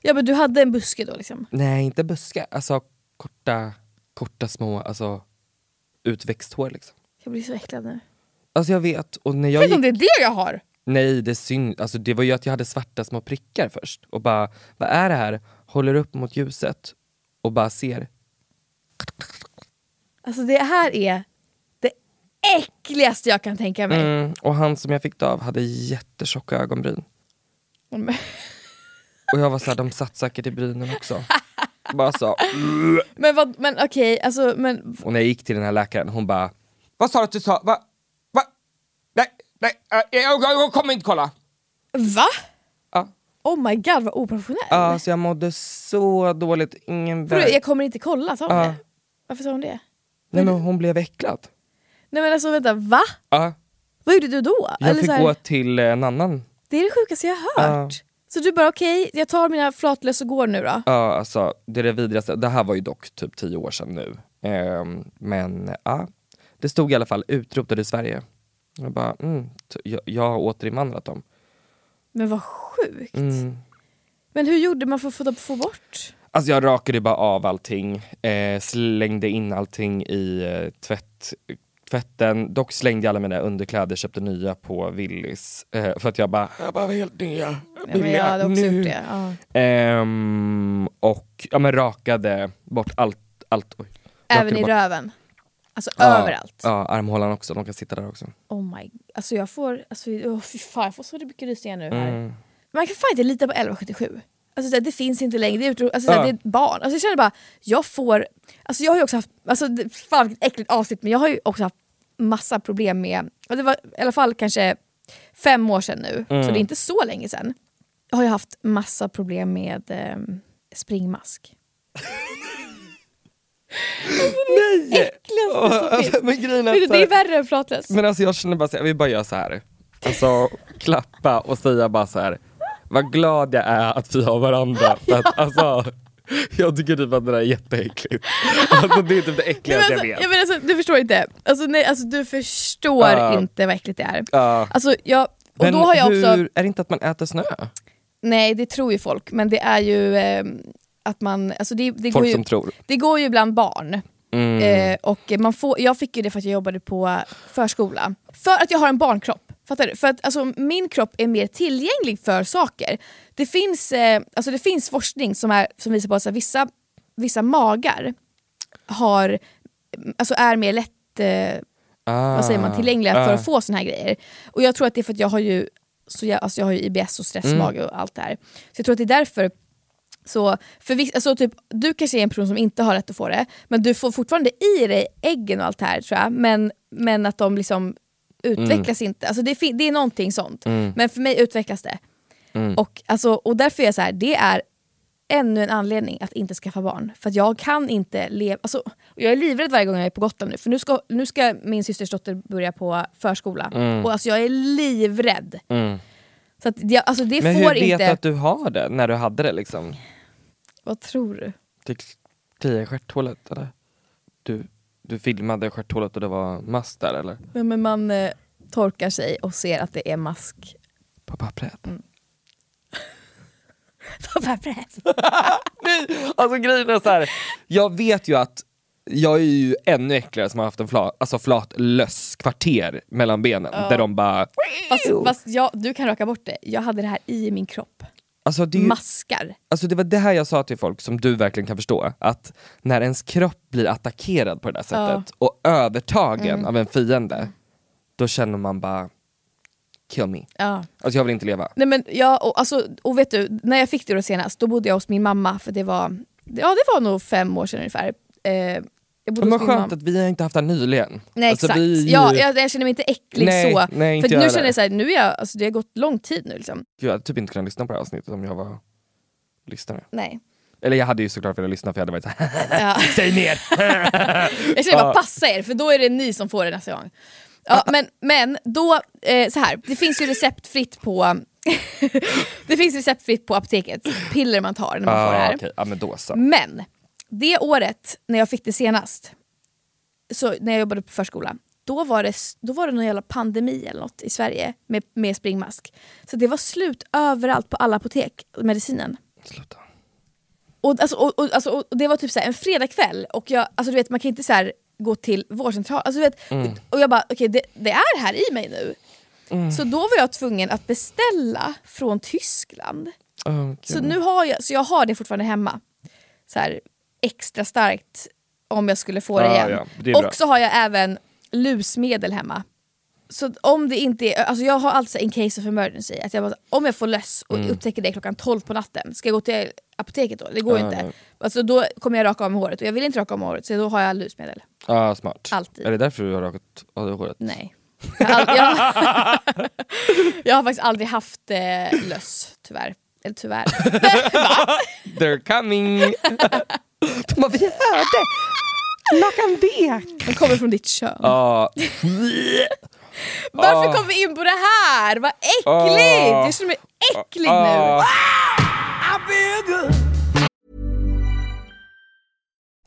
Ja men du hade en buske då liksom? Nej, inte buskar. Alltså korta, korta små, alltså utväxt hår liksom. Jag blir så äcklad nu. Alltså jag vet, och när jag Tänk gick... om det är det jag har! Nej, det är synd. Alltså, det var ju att jag hade svarta små prickar först. Och bara, vad är det här? Håller upp mot ljuset och bara ser. Alltså det här är det äckligaste jag kan tänka mig. Mm, och han som jag fick det av hade jättetjocka ögonbryn. Och jag var såhär, de satt säkert i brynen också. bara så. Men, vad, men okej, alltså men Och när jag gick till den här läkaren, hon bara, vad sa du att du sa? Va? Va? Nej, nej, äh, jag, jag, kommer inte kolla. va? Ja. Oh my god vad oprofessionell. Ja, så jag mådde så dåligt, ingen väg. jag kommer inte kolla, sa hon Ja. det? Varför sa hon det? Nej men hon blev äcklad. Nej men alltså vänta, va? Ja, Vad gjorde du då? jag Eller fick så här, gå till en annan Det är det sjukaste jag har hört. Så du bara okej, jag tar mina flatlöss och går nu då? Ja, alltså det är det vidrigaste. Det här var ju dock typ tio år sedan nu. Ehm, men ja, det stod i alla fall utrotad i Sverige. Jag bara, mm, jag, jag har återinvandrat dem. Men vad sjukt. Mm. Men hur gjorde man för att få, få bort? Alltså jag rakade bara av allting, eh, slängde in allting i eh, tvätt, tvätten. Dock slängde jag alla mina underkläder, köpte nya på Willys. Eh, för att jag bara, jag behöver helt nya, Ja, men billiga också nu. Ja. Ehm, och ja, men rakade bort allt. allt oj. Även i bort- röven. Alltså Ja, överallt. Ja, armhålan också, de kan sitta där också. Oh my, alltså jag får, alltså, oh, fy fan, jag får så mycket rysningar nu här. Mm. Man kan fan inte lita på 1177. Alltså det finns inte längre, det är, utro, alltså, Ja. det är barn. Alltså, jag känner bara, jag får, alltså jag har ju också haft, alltså, fan vilket äckligt avsnitt, men jag har ju också haft massa problem med, och det var i alla fall kanske fem år sedan nu, så det är inte så länge sedan. Jag har ju haft massa problem med eh, springmask. Nej! Äckligaste som finns. men är Det är värre än flatlös. Men alltså jag känner bara så här, jag vill bara göra så här. Alltså klappa och säga bara så här. Vad glad jag är att vi har varandra. För att, alltså, jag tycker typ att det där är jätteäckligt. Alltså, det är typ det äckligaste alltså, jag vet. jag menar, alltså, du förstår inte. Alltså, nej, alltså, du förstår Ja. inte vad äckligt det är. Ja. Alltså, jag, och Men då har jag hur, också, är det inte att man äter snö? nej det tror ju folk, men det är ju eh, att man, alltså det, det, går Folk ju, som tror. det går ju bland barn. Mm. Eh, och man får, jag fick ju det för att jag jobbade på förskola. För att jag har en barnkropp. Fattar du? För att alltså, min kropp är mer tillgänglig för saker. Det finns, eh, alltså, det finns forskning som, är, som visar på att vissa, vissa magar har, alltså, är mer lätt eh, ah. vad säger man, tillgängliga för Ah. att få såna här grejer. Och jag tror att det är för att jag har ju, så jag, alltså jag har ju IBS och stressmage Mm. och allt det här. Så jag tror att det är därför så, för viss, alltså typ, du kanske är en person som inte har rätt att få det, men du får fortfarande i dig äggen och allt det här tror jag, men, men att de liksom utvecklas inte. Alltså det, fin- det är någonting sånt. Mm. Men för mig utvecklas det. Och, alltså, och därför är jag så här, det är ännu en anledning att inte skaffa barn. För att jag kan inte leva... Alltså, jag är livrädd varje gång jag är på Gotland nu, för nu ska, nu ska min systers dotter börja på förskola. Och alltså, jag är livrädd. Mm. Så att jag, alltså, det Men får hur vet inte... du att du har det, när du hade det liksom? Vad tror du? Det kliade i stjärthålet eller? Du, du filmade stjärthålet och det var mask där eller? Ja, men man eh, torkar sig och ser att det är mask. På pappret? På pappret. Nej, alltså grejen är så här. jag vet ju att jag är ju ännu äckligare som har haft en flat, alltså flatlöss kvarter mellan benen där de bara... Fast, fast jag, du kan raka bort det. Jag hade det här i min kropp. Alltså det, Maskar. alltså det var det här jag sa till folk som du verkligen kan förstå, att när ens kropp blir attackerad på det där sättet och övertagen av en fiende, då känner man bara kill me. Ja. Alltså jag vill inte leva. Nej, men jag, och, alltså, och vet du, när jag fick det då senast, då bodde jag hos min mamma, för det var, ja, det var nog fem år sedan ungefär. Eh, jag bodde Men vad skönt att vi har inte haft det här nyligen. Nej Alltså, exakt, vi- ja, jag, jag känner mig inte äcklig Nej, så. nej, inte för jag nu heller. känner jag såhär, nu är jag, alltså, det har gått lång tid nu liksom. Gud, jag hade typ inte kunnat lyssna på det här avsnittet om jag var lyssnare. Nej. Eller jag hade ju såklart velat lyssna för jag hade varit såhär, Ja. säg ner! Jag känner bara passa er för då är det ni som får det nästa gång. Ja, men, men då, eh, så här, det finns ju receptfritt på Det finns receptfritt på apoteket, piller man tar när man får det ah, här. okej, ja men då så. Men det året när jag fick det senast, så när jag jobbade på förskola, då var det, då var det någon jävla pandemi eller något i Sverige med, med springmask. Så det var slut överallt på alla apotek, medicinen. Sluta. Och, alltså, och, och, alltså, och det var typ så en fredagkväll och jag, alltså, du vet, man kan inte så här, gå till vårdcentralen. Alltså, du vet, Mm. Och jag bara, okej det, det är här i mig nu. Så då var jag tvungen att beställa från Tyskland. Oh, Så nu har jag, så jag har det fortfarande hemma. Så här, extra starkt om jag skulle få det Ja, igen. ja, det och så har jag även lusmedel hemma. Så om det inte är, alltså jag har alltså in case of emergency, att jag bara, om jag får löss och Mm. upptäcker det klockan 12 på natten, ska jag gå till apoteket då? Det går Ja, inte. nej. Alltså då kommer jag raka av mig håret och jag vill inte raka av mig håret så då har jag lusmedel. ah, smart. Alltid. Är det därför du har rakat av dig håret? Nej. Jag har, ald- jag, jag har faktiskt aldrig haft eh, löss, tyvärr. Eller tyvärr. They're coming! De bara, vi hörde! Lakan vek! De kommer från ditt kön. Ja. Varför Ah. kom vi in på det här? Vad äckligt! Ah. Jag känner mig äcklig nu.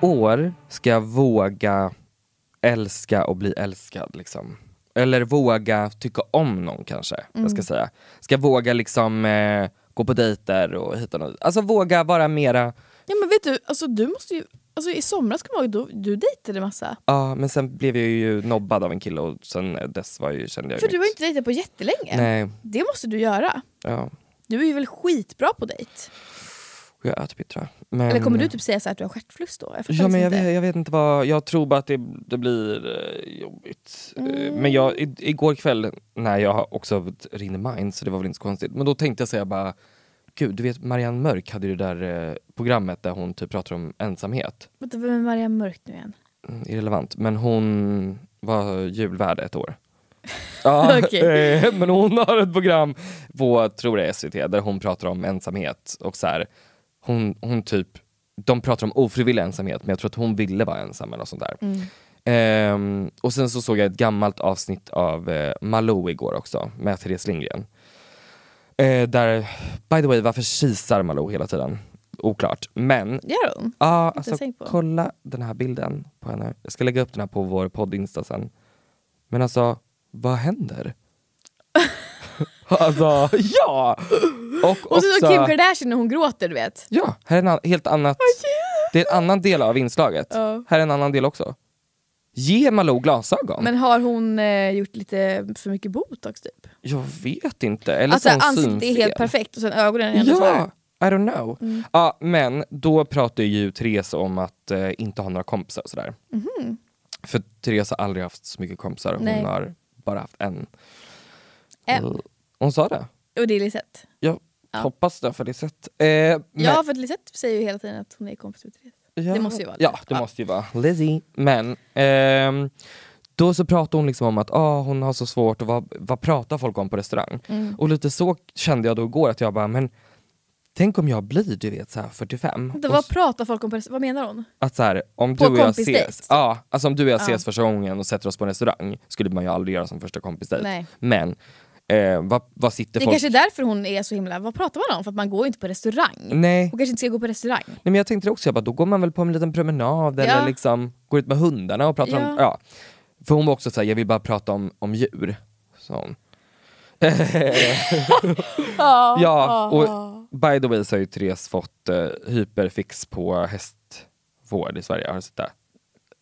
år ska jag våga älska och bli älskad liksom. Eller våga tycka om någon kanske, jag ska säga. Ska våga liksom eh, gå på dejter och hit och dit. Alltså våga vara mera, Ja men vet du, alltså du måste ju... Alltså i somras kommer jag ihåg, du, du dejtade massa. ja men sen blev jag ju nobbad av en kille och sen dess var ju, kände jag För ju du har inte dejtat på jättelänge. Nej, Det måste du göra. ja. Du är ju väl skitbra på dejt? Jag tror jag. Men, Eller kommer du typ säga att du har stjärtflust då? Jag Ja men jag inte. vet, jag vet inte vad, jag tror bara att det, det blir eh, jobbigt. Mm. Men jag, i, igår kväll när jag också rinner mind så det var väl inte så konstigt. Men då tänkte jag säga bara, gud du vet Marianne Mörk hade ju det där eh, programmet där hon typ pratar om ensamhet. Vänta, vem är Marianne Mörk nu igen? Mm, irrelevant. Men hon var julvärd ett år. Ja, eh, men hon har ett program på, tror jag SVT, där hon pratar om ensamhet och så här, hon, hon typ, de pratar om ofrivillig ensamhet men jag tror att hon ville vara ensam eller sånt där. Ehm, och sen så såg jag ett gammalt avsnitt av eh, Malou igår också med Therese Lindgren. Eh, där, by the way, varför kisar Malou hela tiden? Oklart. Men Gör hon? Ja, alltså tänkt på. kolla den här bilden på henne. Jag ska lägga upp den här på vår podd-insta sen. Men alltså, vad händer? alltså, ja! Och Och så också, Kim Kardashian när hon gråter du vet. ja, här är en an- helt annat. Det är en annan del av inslaget. Ja. Här är en annan del också. Ge Malou glasögon. Men har hon eh, gjort lite för mycket botox typ? Jag vet inte. Eller Alltså så har hon ansiktet är helt perfekt och sen ögonen är ändå så här. Ja, I don't know. Mm. Ja, men då pratar ju Therese om att eh, inte ha några kompisar och sådär. För Therese har aldrig haft så mycket kompisar, hon Mhm. Nej. har bara haft en. En. Och Hon sa det. Och det är Lisette. Jag Ja. hoppas det för det sätt. Eh, men- Ja för Lisette säger ju hela tiden att hon är kompis med Therese. Ja, Det måste ju vara Ja, Lisette. det Ja. måste ju vara Lizzie. Men ehm, då så pratar hon liksom om att ah, hon har så svårt och vad, vad pratar folk om på restaurang? Mm. Och lite så kände jag då igår att jag bara, men tänk om jag blir du vet så här 45. Vänta, och vad s- pratar folk om på? Vad menar hon? att så här, om På du och jag ses, ja, alltså om du och jag Ja. ses första gången och sätter oss på en restaurang skulle man ju aldrig göra som första kompisdejt. Nej. Men eh, vad, vad sitter Det är folk... kanske är därför hon är så himla... Vad pratar man om? För att man går ju inte på restaurang. Nej. Hon kanske inte ska gå på restaurang. Nej men jag tänkte också, jag bara, då går man väl på en liten promenad Ja. eller liksom går ut med hundarna och pratar om, Ja. ja. För hon var också såhär, jag vill bara prata om, om djur. Så ja, och by the way så har ju Therese fått eh, hyperfix på hästvård i Sverige, har du sett det?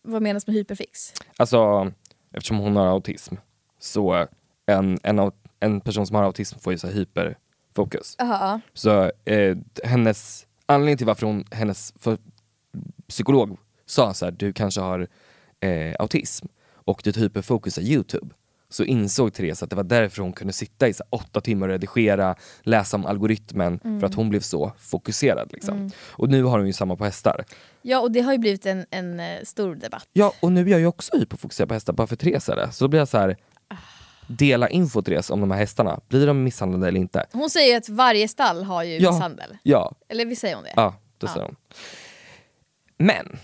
Vad menas med hyperfix? Alltså, eftersom hon har autism, så en, en, en person som har autism får ju så här hyperfokus. Jaha. Så eh, hennes anledning till varför hon, hennes för, psykolog sa så här, du kanske har eh, autism och ditt hyperfokus är Youtube. Så insåg Therese att det var därför hon kunde sitta i så åtta timmar och redigera, läsa om algoritmen, för att hon blev så fokuserad. Liksom. Och nu har hon ju samma på hästar. Ja och det har ju blivit en, en eh, stor debatt. Ja, och nu är jag ju också hyperfokuserad på hästar, bara för Therese är det. Så då blir jag så här. Dela info Therese om de här hästarna. Blir de misshandlade eller inte? Hon säger att varje stall har ju Ja. misshandel. Ja, Eller visst säger hon det? Ja, det säger hon. Men,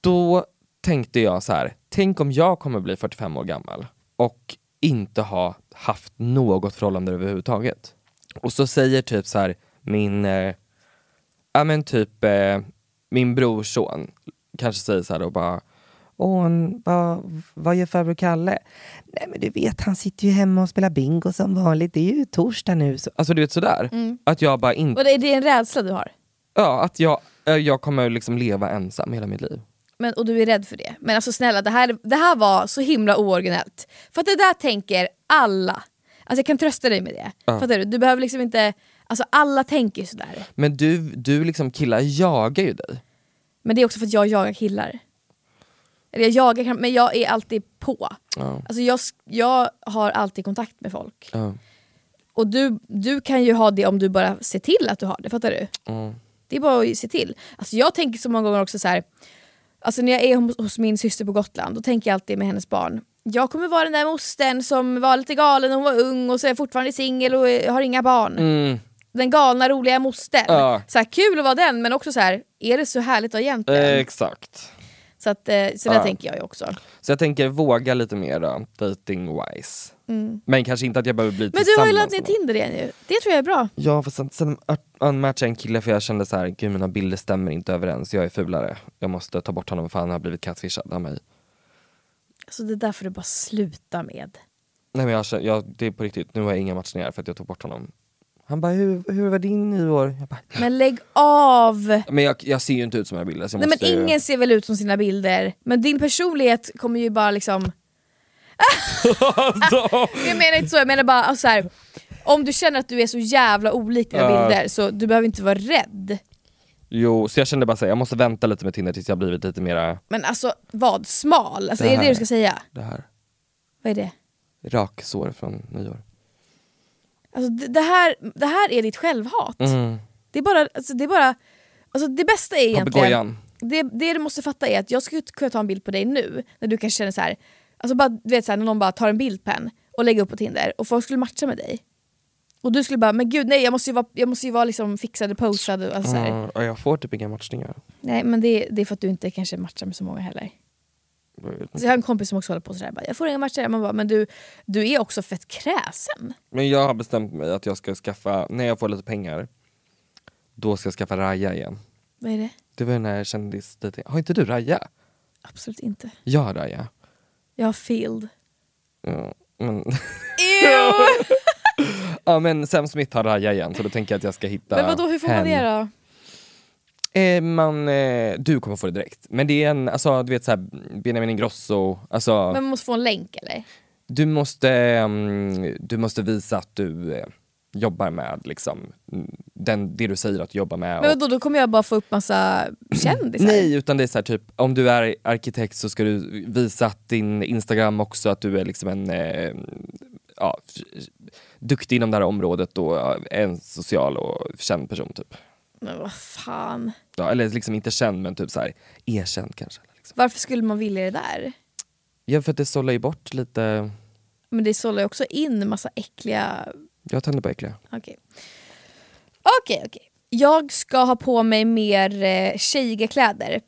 då tänkte jag så här, tänk om jag kommer bli 45 år gammal och inte ha haft något förhållande överhuvudtaget. Och så säger typ så här min, eh, ja men typ eh, min brorson kanske säger så här och bara Åh, en- vad, vad gör farbror Kalle? Nej men du vet, han sitter ju hemma och spelar bingo som vanligt. Det är ju torsdag nu. Så, alltså du vet sådär. Att jag bara inte Och det, det är en rädsla du har? Ja, att jag, eh, jag kommer liksom leva ensam hela mitt liv. Men, och du är rädd för det. Men alltså snälla, det här, det här var så himla ooriginellt. För att det där tänker alla. Alltså jag kan trösta dig med det. Fattar du? Du behöver liksom inte... Alltså alla tänker sådär. Men du, du liksom killar jagar ju dig. Men det är också för att jag jagar killar. Eller jag jagar, men jag är alltid på. Ja. Alltså jag, jag har alltid kontakt med folk. Ja. Och du, du kan ju ha det om du bara ser till att du har det, fattar du? Ja. Det är bara att se till. Alltså jag tänker så många gånger också så här. Alltså när jag är hos- hos min syster på Gotland, då tänker jag alltid med hennes barn. Jag kommer vara den där mostern som var lite galen när hon var ung och så är jag fortfarande singel och har inga barn. Mm, Den galna roliga mostern. Ja. Så här, kul att vara den men också så här, är det så härligt att vara egentligen? eh, exakt. Så, att, eh, så där Ja. tänker jag ju också. Så jag tänker våga lite mer då, dating wise. Men kanske inte att jag behöver bli Mm. Men du har ju tillsammans laddat ner. Tinder igen ju. Det tror jag är bra. Ja fast sen, sen unmatchade jag en kille för jag kände så här, gud mina bilder stämmer inte överens, jag är fulare. Jag måste ta bort honom för han har blivit catfishad av mig. Alltså det där får du bara sluta med. Nej men jag, jag, det är på riktigt, nu har jag inga matchningar för att jag tog bort honom. Han bara, hur, hur var din nyår? Jag bara, Men lägg av! men jag, jag ser ju inte ut som jag bilder så jag Nej men måste ju- ingen ser väl ut som sina bilder. Men din personlighet kommer ju bara liksom... Alltså. Jag menar inte så, jag menar bara alltså så här, om du känner att du är så jävla olik dina Ja. bilder så du behöver inte vara rädd. Jo, så jag kände bara såhär, jag måste vänta lite med Tinder tills jag blivit lite mera Men alltså vad? Smal? Alltså Det är det det du ska säga? det här Vad är det? raksår från nyår. Alltså det, det, här, det här är ditt självhat. Mm. Det är bara, alltså det är bara, alltså det bästa är egentligen, det, det du måste fatta är att jag skulle kunna ta en bild på dig nu, när du kanske känner så här, alltså bara, du vet så här, när någon bara tar en bild på en och lägger upp på Tinder och folk skulle matcha med dig. Och du skulle bara, men gud nej jag måste ju vara, jag måste ju vara liksom fixad och posad. Och, alltså. Mm, jag får typ inga matchningar. Nej men det, det är för att du inte kanske matchar med så många heller. Jag har en kompis som också håller på sådär, bara, jag får inga matcher. Man bara, men du, du är också fett kräsen. Men jag har bestämt mig att jag ska skaffa, när jag får lite pengar, då ska jag skaffa Raja igen. Vad är det? Det var den här kändisdejtingen. Har inte du Raja? Absolut inte. Jag har Raja. Jag har field. Ja, men, ja men Sam Smith har Raja igen så då tänker jag att jag ska hitta men vadå, hur får man det då? Eh, man, eh, du kommer få det direkt. Men det är en, alltså du vet såhär Benjamin Ingrosso, alltså Men man måste få en länk eller? du måste, mm, du måste visa att du eh, jobbar med liksom, den, det du säger att du jobbar med. Men och- vadå, då kommer jag bara få upp massa kändisar? Nej, utan det är så här, typ, om du är arkitekt så ska du visa att din Instagram också att du är liksom en eh, ja, f- duktig inom det här området och ja, en social och känd person. Typ. Men vad fan. Ja, eller liksom inte känd men typ så här, erkänd kanske. Liksom. Varför skulle man vilja det där? Ja, för att det sållar ju bort lite, Men det sållar ju också in massa äckliga... jag tänder på äckliga. Okej. Okej, okej. Jag ska ha på mig mer eh, tjejiga kläder.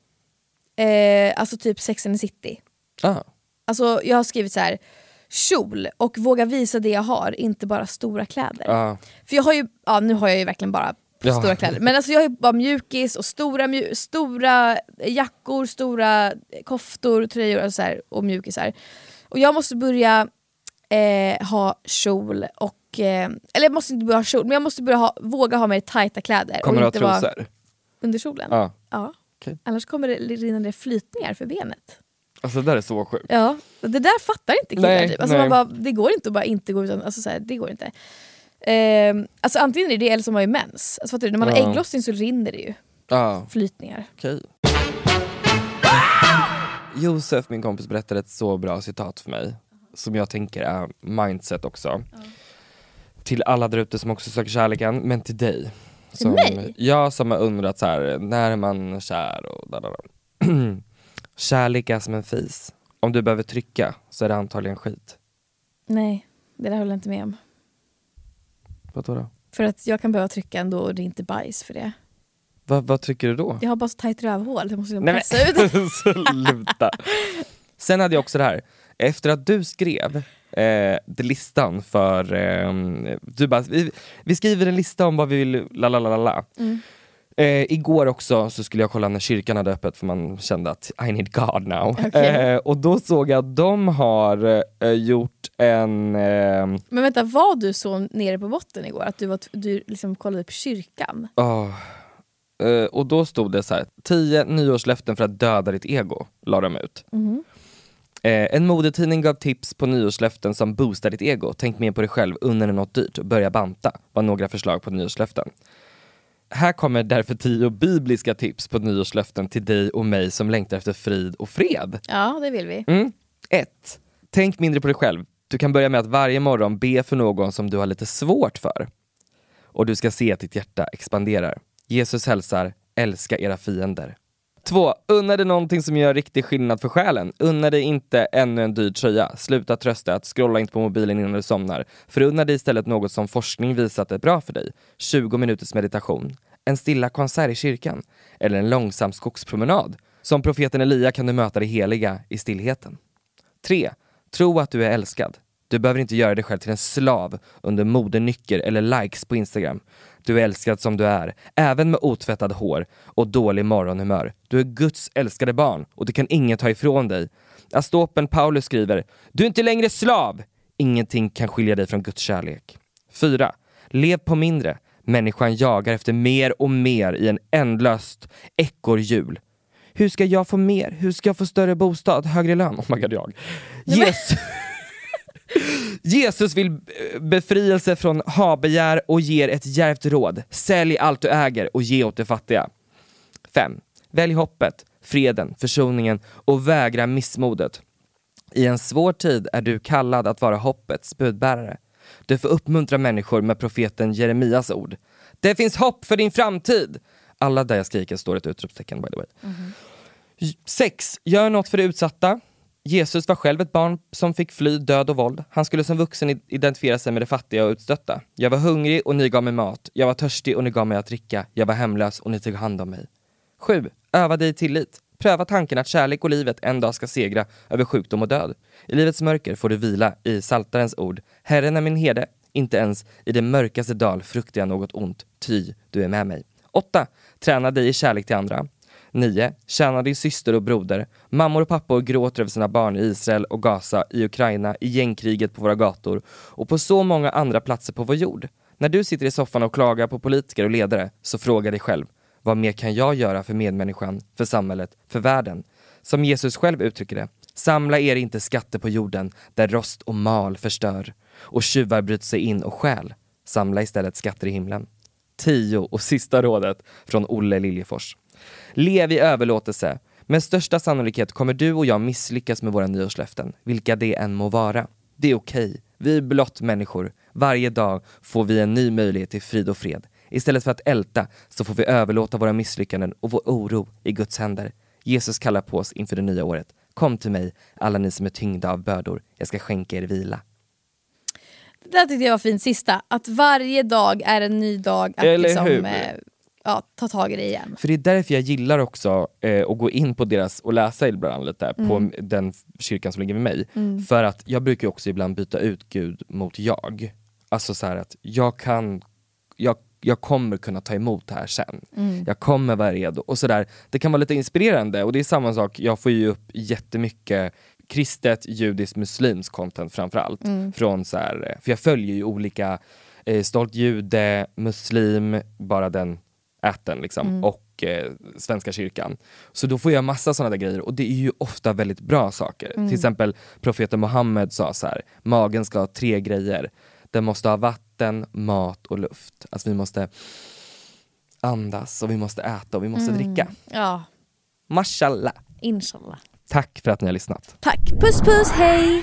Eh, alltså typ Sex and the City. Ah, Alltså jag har skrivit så här kjol och våga visa det jag har, inte bara stora kläder. ah, För jag har ju, ja nu har jag ju verkligen bara Ja. stora kläder. Men alltså jag har ju bara mjukis och stora, mju- stora jackor, stora koftor, tröjor och, så här, och mjukisar. Och jag måste börja eh, ha kjol och, eh, eller jag måste inte börja ha kjol, men jag måste börja ha, våga ha mer tajta kläder. kommer du ha vara trosor? under kjolen. Ja. Ja. Okej. Annars kommer det rinna ner flytningar för benet. Alltså det där är så sjukt. Ja, det där fattar inte killar. Nej, typ. Alltså nej. man bara, det går inte att bara inte gå utan, alltså så här, det går inte. Ehm, alltså antingen är det eller så har man ju mens. Alltså fattar du? När man har Ja. ägglossning så rinner det ju Ja, flytningar. okej. Josef, min kompis, berättade ett så bra citat för mig, som jag tänker är mindset också. Till alla där ute som också söker kärleken, men till dig. Som, mig? Jag som har undrat så här, när är man kär och da, da, da. Kärlek är som en fis. Om du behöver trycka så är det antagligen skit. Nej, det där håller jag inte med om. Vadå då? För att jag kan behöva trycka ändå och det är inte bajs för det. Va, vad tycker du då? Jag har bara så tajt rövhål, jag måste Nej, pressa ut. men, sluta. Sen hade jag också det här, efter att du skrev eh, det listan för, eh, du bara, vi, vi skriver en lista om vad vi vill, la la la la. Mm. Eh, igår också så skulle jag kolla när kyrkan hade öppet för man kände att I need God now. Okej. Eh, och då såg jag att de har eh, gjort en eh, Men vänta, var du så nere på botten igår? Att du, var, du liksom kollade på kyrkan? Eh, och då stod det så här, 10 nyårslöften för att döda ditt ego, la de ut. Eh, en modetidning gav tips på nyårslöften som boostar ditt ego. Tänk mer på dig själv, unna dig något dyrt börja banta. var några förslag på nyårslöften. Här kommer därför tio bibliska tips på nyårslöften till dig och mig som längtar efter frid och fred. Ja, det vill vi. Mm. 1. Tänk mindre på dig själv. Du kan börja med att varje morgon be för någon som du har lite svårt för. Och du ska se att ditt hjärta expanderar. Jesus hälsar, älska era fiender. 2. Unna dig någonting som gör riktig skillnad för själen. Unna dig inte ännu en dyr tröja. Sluta trösta att scrolla inte på mobilen innan du somnar. För unna dig istället något som forskning visat är bra för dig. 20 minuters meditation. En stilla konsert i kyrkan. Eller en långsam skogspromenad. Som profeten Elia kan du möta det heliga i stillheten. 3. Tro att du är älskad. Du behöver inte göra dig själv till en slav under modenycker eller likes på Instagram. Du är älskad som du är, även med otvättad hår och dålig morgonhumör. Du är Guds älskade barn och det kan ingen ta ifrån dig. Astopen Paulus skriver, du är inte längre slav! Ingenting kan skilja dig från Guds kärlek. 4. Lev på mindre. Människan jagar efter mer och mer i en ändlöst ekorrhjul. Hur ska jag få mer? Hur ska jag få större bostad, högre lön? Oh my god, jag. Jesus. Jesus vill eh, befrielse från habegär och ger ett djärvt råd. Sälj allt du äger och ge åt de fattiga. 5. Välj hoppet, freden, försoningen och vägra missmodet. I en svår tid är du kallad att vara hoppets budbärare. Du får uppmuntra människor med profeten Jeremias ord. Det finns hopp för din framtid! Alla där jag skriker står ett utropstecken by the way. 6. Gör något för de utsatta. Jesus var själv ett barn som fick fly död och våld. Han skulle som vuxen identifiera sig med de fattiga och utstötta. Jag var hungrig och ni gav mig mat. Jag var törstig och ni gav mig att dricka. Jag var hemlös och ni tog hand om mig. 7. Öva dig i tillit. Pröva tanken att kärlek och livet en dag ska segra över sjukdom och död. I livets mörker får du vila i Saltarens ord. Herren är min herde, inte ens i det mörkaste dal fruktar jag något ont, ty du är med mig. 8. Träna dig i kärlek till andra. 9. Tjäna din syster och broder. Mammor och pappor gråter över sina barn i Israel och Gaza, i Ukraina, i gängkriget på våra gator och på så många andra platser på vår jord. När du sitter i soffan och klagar på politiker och ledare, så fråga dig själv, vad mer kan jag göra för medmänniskan, för samhället, för världen? Som Jesus själv uttrycker det, samla er inte skatter på jorden där rost och mal förstör och tjuvar bryter sig in och stjäl. Samla istället skatter i himlen. Tio och sista rådet från Olle Liljefors. Lev i överlåtelse. Med största sannolikhet kommer du och jag misslyckas med våra nyårslöften, vilka det än må vara. Det är okej. Vi är blott människor. Varje dag får vi en ny möjlighet till frid och fred. Istället för att älta så får vi överlåta våra misslyckanden och vår oro i Guds händer. Jesus kallar på oss inför det nya året. Kom till mig, alla ni som är tyngda av bördor. Jag ska skänka er vila. Det där tyckte jag var fint sista. Att varje dag är en ny dag att Eller liksom, hur? Ja, ta tag i det igen. För det är därför jag gillar också eh, att gå in på deras och läsa ibland lite på den kyrkan som ligger med mig. För att jag brukar också ibland byta ut Gud mot jag. Alltså så här att jag kan, jag, jag kommer kunna ta emot det här sen. Jag kommer vara redo. Och så där. Det kan vara lite inspirerande och det är samma sak, jag får ju upp jättemycket kristet, judiskt, muslimskt content framförallt. Från så här, eh, för jag följer ju olika eh, stolt jude, muslim, bara den äten liksom, och eh, Svenska kyrkan. Så då får jag massa sådana där grejer och det är ju ofta väldigt bra saker. Till exempel profeten Muhammed sa så här, magen ska ha tre grejer. Den måste ha vatten, mat och luft. Alltså vi måste andas och vi måste äta och vi måste dricka. Ja, Mashallah. inshallah. Tack för att ni har lyssnat. Tack, puss puss, hej!